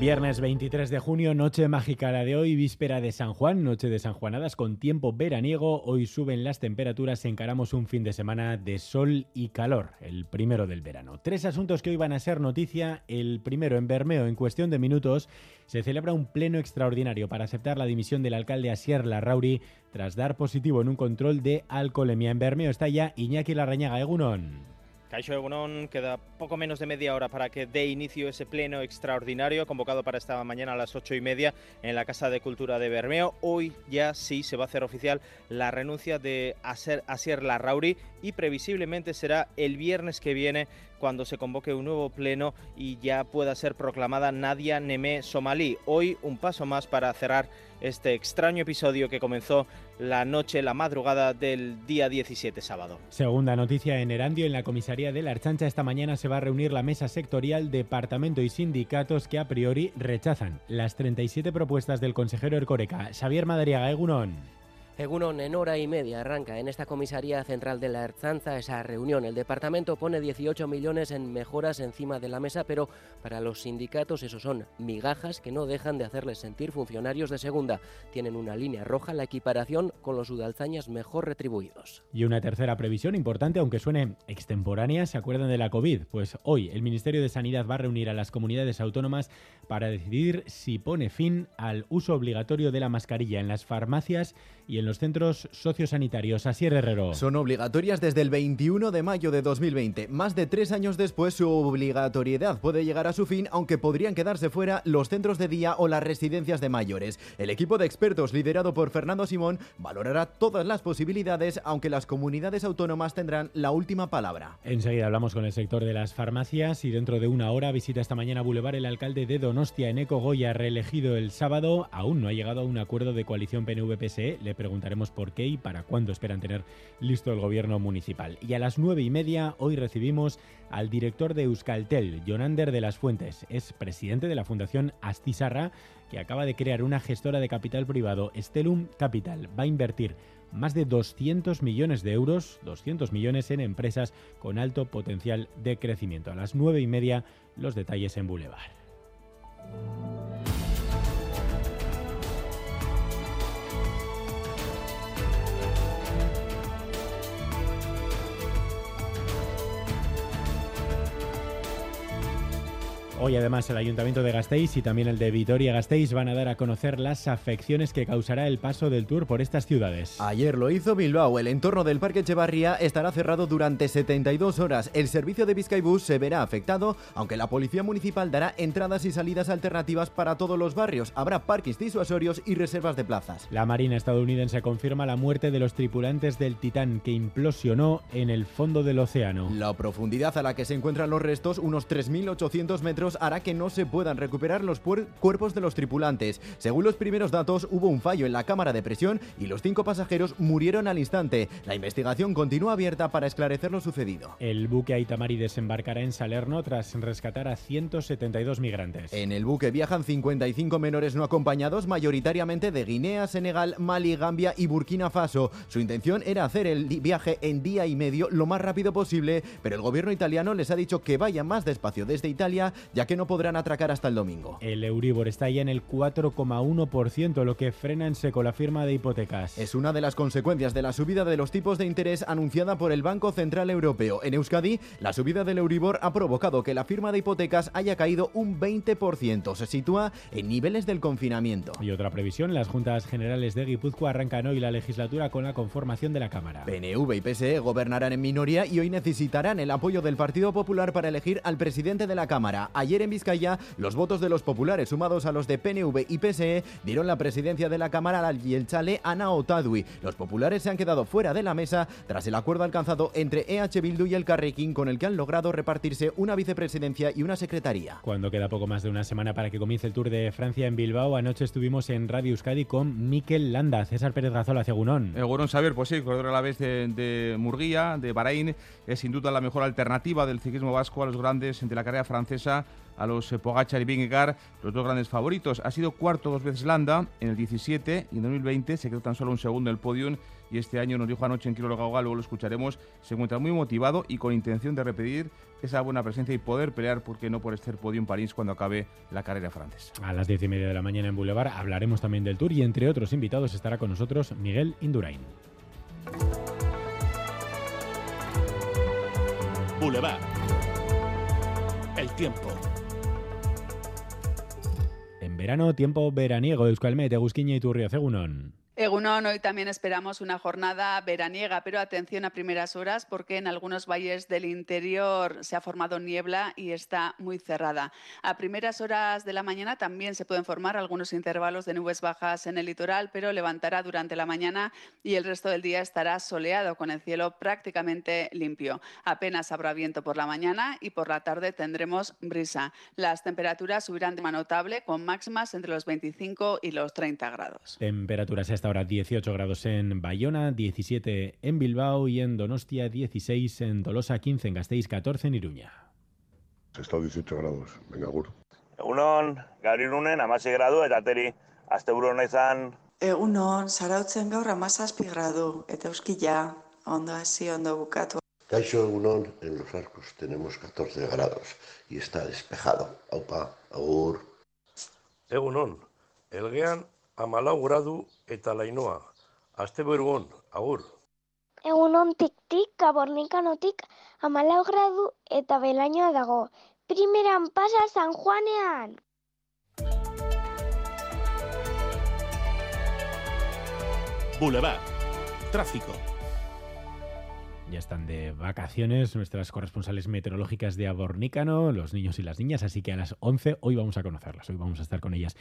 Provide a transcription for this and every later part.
Viernes 23 de junio, noche mágica la de hoy, víspera de San Juan, noche de San Juanadas con tiempo veraniego. Hoy suben las temperaturas, encaramos un fin de semana de sol y calor, el primero del verano. Tres asuntos que hoy van a ser noticia. El primero, en Bermeo, en cuestión de minutos, se celebra un pleno extraordinario para aceptar la dimisión del alcalde Asier Larrauri tras dar positivo en un control de alcoholemia. En Bermeo está ya Iñaki Larrañaga Egunon. Caixo Egunon, queda poco menos de media hora para que dé inicio ese pleno extraordinario convocado para esta mañana a las ocho y media en la Casa de Cultura de Bermeo. Hoy ya sí se va a hacer oficial la renuncia de Asier Larrauri y previsiblemente será el viernes que viene cuando se convoque un nuevo pleno y ya pueda ser proclamada Nadia Nemé Somalí. Hoy un paso más para cerrar este extraño episodio que comenzó la noche, la madrugada del día 17 sábado. Segunda noticia en Erandio, en la comisaría de la Archancha esta mañana se va a reunir la mesa sectorial, departamento y sindicatos que a priori rechazan las 37 propuestas del consejero Ercoreca. Xavier Madariaga, Egunon. Egunon, en hora y media arranca en esta comisaría central de la Erzanza esa reunión. El departamento pone 18 millones en mejoras encima de la mesa, pero para los sindicatos eso son migajas que no dejan de hacerles sentir funcionarios de segunda. Tienen una línea roja, la equiparación con los udalzañas mejor retribuidos. Y una tercera previsión importante, aunque suene extemporánea, ¿se acuerdan de la COVID? Pues hoy el Ministerio de Sanidad va a reunir a las comunidades autónomas para decidir si pone fin al uso obligatorio de la mascarilla en las farmacias y en los centros sociosanitarios. Asier Herrero. Son obligatorias desde el 21 de mayo de 2020. Más de tres años después, su obligatoriedad puede llegar a su fin, aunque podrían quedarse fuera los centros de día o las residencias de mayores. El equipo de expertos liderado por Fernando Simón valorará todas las posibilidades, aunque las comunidades autónomas tendrán la última palabra. Enseguida hablamos con el sector de las farmacias y dentro de una hora visita esta mañana Boulevard el alcalde de Donostia, Eneco Goya, reelegido el sábado. Aún no ha llegado a un acuerdo de coalición PNV-PSE. Le preguntaremos por qué y para cuándo esperan tener listo el gobierno municipal. Y a las nueve y media hoy recibimos al director de Euskaltel, Jonander de las Fuentes. Es presidente de la Fundación Astisarra, que acaba de crear una gestora de capital privado, Stellum Capital. Va a invertir más de 200 millones de euros, 200 millones en empresas con alto potencial de crecimiento. A las nueve y media, los detalles en Boulevard. Hoy además el Ayuntamiento de Gasteiz y también el de Vitoria-Gasteiz van a dar a conocer las afecciones que causará el paso del Tour por estas ciudades. Ayer lo hizo Bilbao. El entorno del Parque Echevarría estará cerrado durante 72 horas. El servicio de Vizcaibus se verá afectado, aunque la Policía Municipal dará entradas y salidas alternativas para todos los barrios. Habrá parques disuasorios y reservas de plazas. La Marina estadounidense confirma la muerte de los tripulantes del Titán que implosionó en el fondo del océano. La profundidad a la que se encuentran los restos, unos 3.800 metros, hará que no se puedan recuperar los cuerpos de los tripulantes. Según los primeros datos, hubo un fallo en la cámara de presión y los cinco pasajeros murieron al instante. La investigación continúa abierta para esclarecer lo sucedido. El buque Aitamari desembarcará en Salerno tras rescatar a 172 migrantes. En el buque viajan 55 menores no acompañados, mayoritariamente de Guinea, Senegal, Mali, Gambia y Burkina Faso. Su intención era hacer el viaje en día y medio lo más rápido posible, pero el gobierno italiano les ha dicho que vayan más despacio desde Italia, ya que no podrán atracar hasta el domingo. El Euribor está ya en el 4,1%, lo que frena en seco la firma de hipotecas. Es una de las consecuencias de la subida de los tipos de interés anunciada por el Banco Central Europeo. En Euskadi, la subida del Euribor ha provocado que la firma de hipotecas haya caído un 20%. Se sitúa en niveles del confinamiento. Y otra previsión, las juntas generales de Guipúzcoa arrancan hoy la legislatura con la conformación de la Cámara. PNV y PSE gobernarán en minoría y hoy necesitarán el apoyo del Partido Popular para elegir al presidente de la Cámara. Ayer en Vizcaya, los votos de los populares sumados a los de PNV y PSE dieron la presidencia de la Cámara al Yelchale Ana Otadui. Los populares se han quedado fuera de la mesa tras el acuerdo alcanzado entre EH Bildu y el Carrequín con el que han logrado repartirse una vicepresidencia y una secretaría. Cuando queda poco más de una semana para que comience el Tour de Francia en Bilbao, anoche estuvimos en Radio Euskadi con Miquel Landa, César Pérez Gazola, Cegunón. Egunon Saber, pues sí, corredor a la vez de, de Murguía, de Bahrein, es sin duda la mejor alternativa del ciclismo vasco a los grandes de la carrera francesa a los eh, Pogacar y Vingegaard, los dos grandes favoritos. Ha sido cuarto dos veces Landa en el 17 y en 2020 se quedó tan solo un segundo en el podium y este año nos dijo anoche en Kilo Gauga, luego lo escucharemos, se encuentra muy motivado y con intención de repetir esa buena presencia y poder pelear, porque no por este podium París cuando acabe la carrera francesa. A las diez y media de la mañana en Boulevard hablaremos también del Tour y entre otros invitados estará con nosotros Miguel Indurain. Boulevard. El tiempo. En verano, tiempo veraniego, Euskalmet, Egusquiña y Cegunón. Egunon, hoy también esperamos una jornada veraniega, pero atención a primeras horas porque en algunos valles del interior se ha formado niebla y está muy cerrada. A primeras horas de la mañana también se pueden formar algunos intervalos de nubes bajas en el litoral, pero levantará durante la mañana y el resto del día estará soleado con el cielo prácticamente limpio. Apenas habrá viento por la mañana y por la tarde tendremos brisa. Las temperaturas subirán de manera con máximas entre los 25 y los 30 grados. Temperaturas ahora 18 grados en Bayona, 17 en Bilbao y en Donostia 16 en Tolosa, 15 en Gasteiz, 14 en Iruña. Está 18 grados, venga, gur. Egunon, gaur irunen, amasi gradu, eta ateri, azte buru izan. Egunon, zarautzen gaur amazazpi gradu, eta euskila, ondo hasi, ondo bukatu. Caixo Egunon, en los arcos tenemos 14 grados y está despejado. Aupa, agur. Egunon, elgean amalau gradu eta lainoa. Aste berugon, agur. Egun ontik tik, kabornikanotik, amalau gradu eta belainoa dago. Primeran pasa San Juanean! Boulevard. Tráfico. Ya están de vacaciones nuestras corresponsales meteorológicas de Abornícano, los niños y las niñas, así que a las 11 hoy vamos a conocerlas, hoy vamos a estar con ellas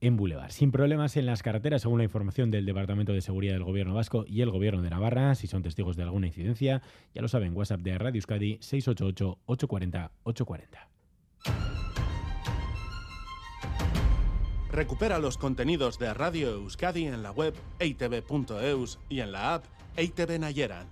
en Boulevard. Sin problemas en las carreteras, según la información del Departamento de Seguridad del Gobierno Vasco y el Gobierno de Navarra, si son testigos de alguna incidencia, ya lo saben, WhatsApp de Radio Euskadi 688-840-840. Recupera los contenidos de Radio Euskadi en la web eitv.eus y en la app EITV Nayeran.